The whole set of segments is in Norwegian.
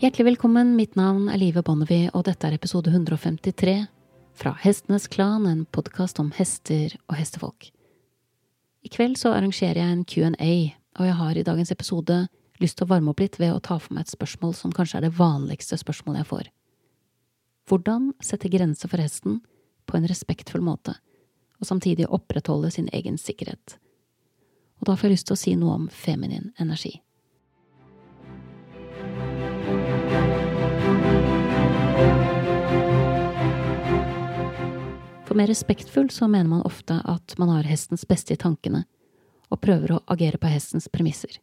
Hjertelig velkommen, mitt navn er Live Bonnevie, og dette er episode 153 fra Hestenes Klan, en podkast om hester og hestefolk. I kveld så arrangerer jeg en Q&A, og jeg har i dagens episode lyst til å varme opp litt ved å ta for meg et spørsmål som kanskje er det vanligste spørsmålet jeg får. Hvordan sette grenser for hesten på en respektfull måte, og samtidig opprettholde sin egen sikkerhet? Og da får jeg lyst til å si noe om feminin energi. For mer respektfull så mener man ofte at man har hestens beste i tankene, og prøver å agere på hestens premisser,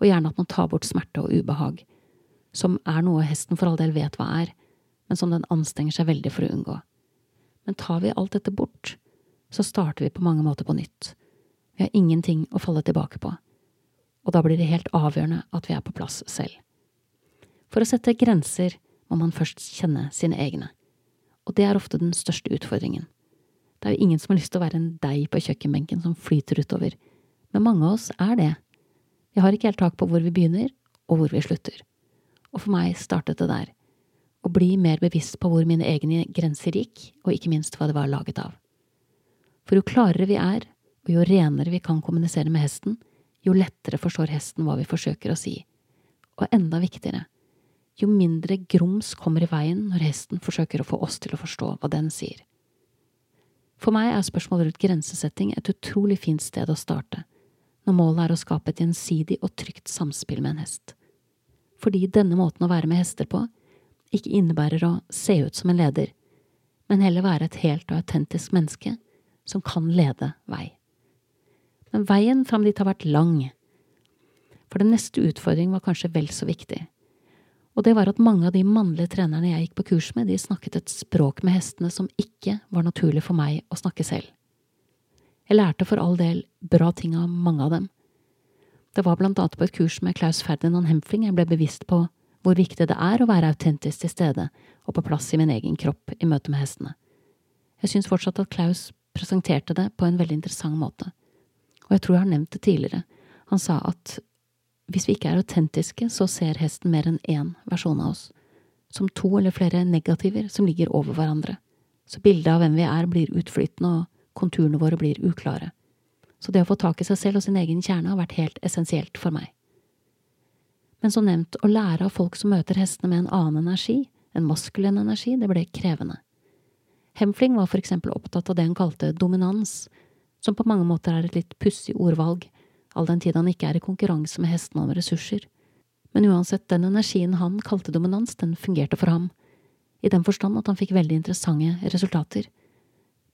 og gjerne at man tar bort smerte og ubehag, som er noe hesten for all del vet hva er, men som den anstrenger seg veldig for å unngå. Men tar vi alt dette bort, så starter vi på mange måter på nytt. Vi har ingenting å falle tilbake på, og da blir det helt avgjørende at vi er på plass selv. For å sette grenser må man først kjenne sine egne, og det er ofte den største utfordringen. Det er jo ingen som har lyst til å være en deig på kjøkkenbenken som flyter utover, men mange av oss er det. Vi har ikke helt tak på hvor vi begynner, og hvor vi slutter. Og for meg startet det der. Å bli mer bevisst på hvor mine egne grenser gikk, og ikke minst hva det var laget av. For jo klarere vi er, og jo renere vi kan kommunisere med hesten, jo lettere forstår hesten hva vi forsøker å si. Og enda viktigere, jo mindre grums kommer i veien når hesten forsøker å få oss til å forstå hva den sier. For meg er spørsmålet rundt grensesetting et utrolig fint sted å starte, når målet er å skape et gjensidig og trygt samspill med en hest. Fordi denne måten å være med hester på ikke innebærer å se ut som en leder, men heller være et helt og autentisk menneske som kan lede vei. Men veien fram dit har vært lang, for den neste utfordringen var kanskje vel så viktig og det var at mange av de mannlige trenerne jeg gikk på kurs med, de snakket et språk med hestene som ikke var naturlig for meg å snakke selv. Jeg lærte for all del bra ting av mange av dem. Det var blant annet på et kurs med Klaus Ferdinand Hempfling jeg ble bevisst på hvor viktig det er å være autentisk til stede og på plass i min egen kropp i møte med hestene. Jeg syns fortsatt at Klaus presenterte det på en veldig interessant måte, og jeg tror jeg har nevnt det tidligere. Han sa at hvis vi ikke er autentiske, så ser hesten mer enn én versjon av oss, som to eller flere negativer som ligger over hverandre, så bildet av hvem vi er blir utflytende og konturene våre blir uklare. Så det å få tak i seg selv og sin egen kjerne har vært helt essensielt for meg. Men som nevnt, å lære av folk som møter hestene med en annen energi, en maskulin energi, det ble krevende. Hemfling var for eksempel opptatt av det han kalte dominans, som på mange måter er et litt pussig ordvalg, all den tid han ikke er i konkurranse med hestene om ressurser. Men uansett, den energien han kalte dominans, den fungerte for ham, i den forstand at han fikk veldig interessante resultater.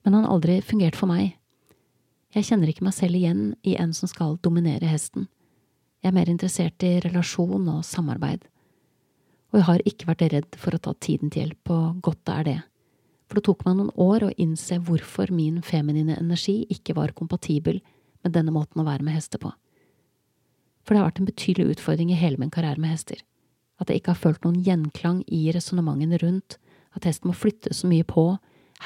Men han har aldri fungert for meg. Jeg kjenner ikke meg selv igjen i en som skal dominere hesten. Jeg er mer interessert i relasjon og samarbeid. Og jeg har ikke vært redd for å ta tiden til hjelp, og godt er det. For det tok meg noen år å innse hvorfor min feminine energi ikke var kompatibel med denne måten å være med hester på. For det har vært en betydelig utfordring i hele min karriere med hester, at jeg ikke har følt noen gjenklang i resonnementene rundt at hesten må flytte så mye på,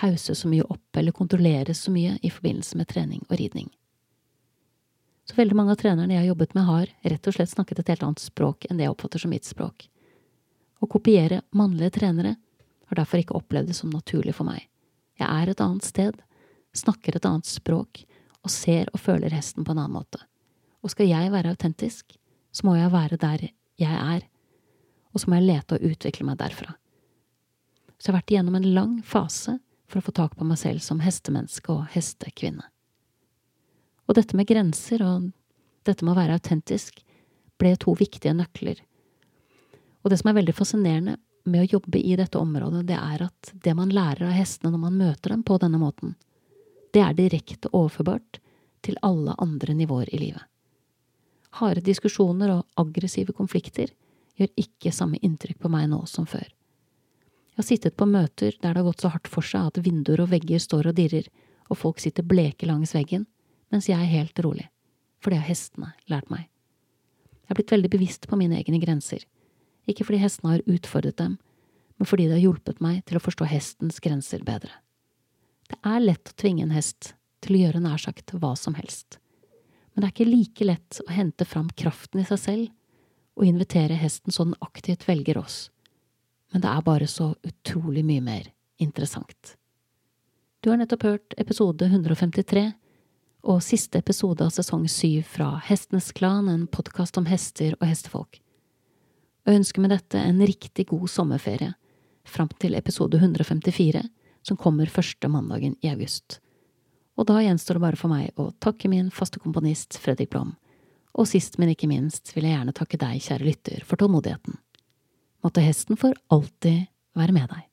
hause så mye opp eller kontrollere så mye i forbindelse med trening og ridning. Så veldig mange av trenerne jeg har jobbet med, har rett og slett snakket et helt annet språk enn det jeg oppfatter som mitt språk. Å kopiere mannlige trenere har derfor ikke opplevd det som naturlig for meg. Jeg er et annet sted, snakker et annet språk, og ser og føler hesten på en annen måte. Og skal jeg være autentisk, så må jeg være der jeg er, og så må jeg lete og utvikle meg derfra. Så jeg har vært igjennom en lang fase for å få tak på meg selv som hestemenneske og hestekvinne. Og dette med grenser og dette med å være autentisk ble to viktige nøkler. Og det som er veldig fascinerende med å jobbe i dette området, det er at det man lærer av hestene når man møter dem på denne måten, det er direkte overførbart til alle andre nivåer i livet. Harde diskusjoner og aggressive konflikter gjør ikke samme inntrykk på meg nå som før. Jeg har sittet på møter der det har gått så hardt for seg at vinduer og vegger står og dirrer, og folk sitter bleke langs veggen, mens jeg er helt rolig, for det har hestene lært meg. Jeg har blitt veldig bevisst på mine egne grenser, ikke fordi hestene har utfordret dem, men fordi det har hjulpet meg til å forstå hestens grenser bedre. Det er lett å tvinge en hest til å gjøre nær sagt hva som helst, men det er ikke like lett å hente fram kraften i seg selv og invitere hesten så den aktivt velger oss, men det er bare så utrolig mye mer interessant. Du har nettopp hørt episode 153 og siste episode av sesong syv fra Hestenes Klan, en podkast om hester og hestefolk. Og ønsker med dette en riktig god sommerferie, fram til episode 154, som kommer første mandagen i august. Og da gjenstår det bare for meg å takke min faste komponist Fredrik Blom, og sist, men ikke minst vil jeg gjerne takke deg, kjære lytter, for tålmodigheten. Måtte hesten for alltid være med deg.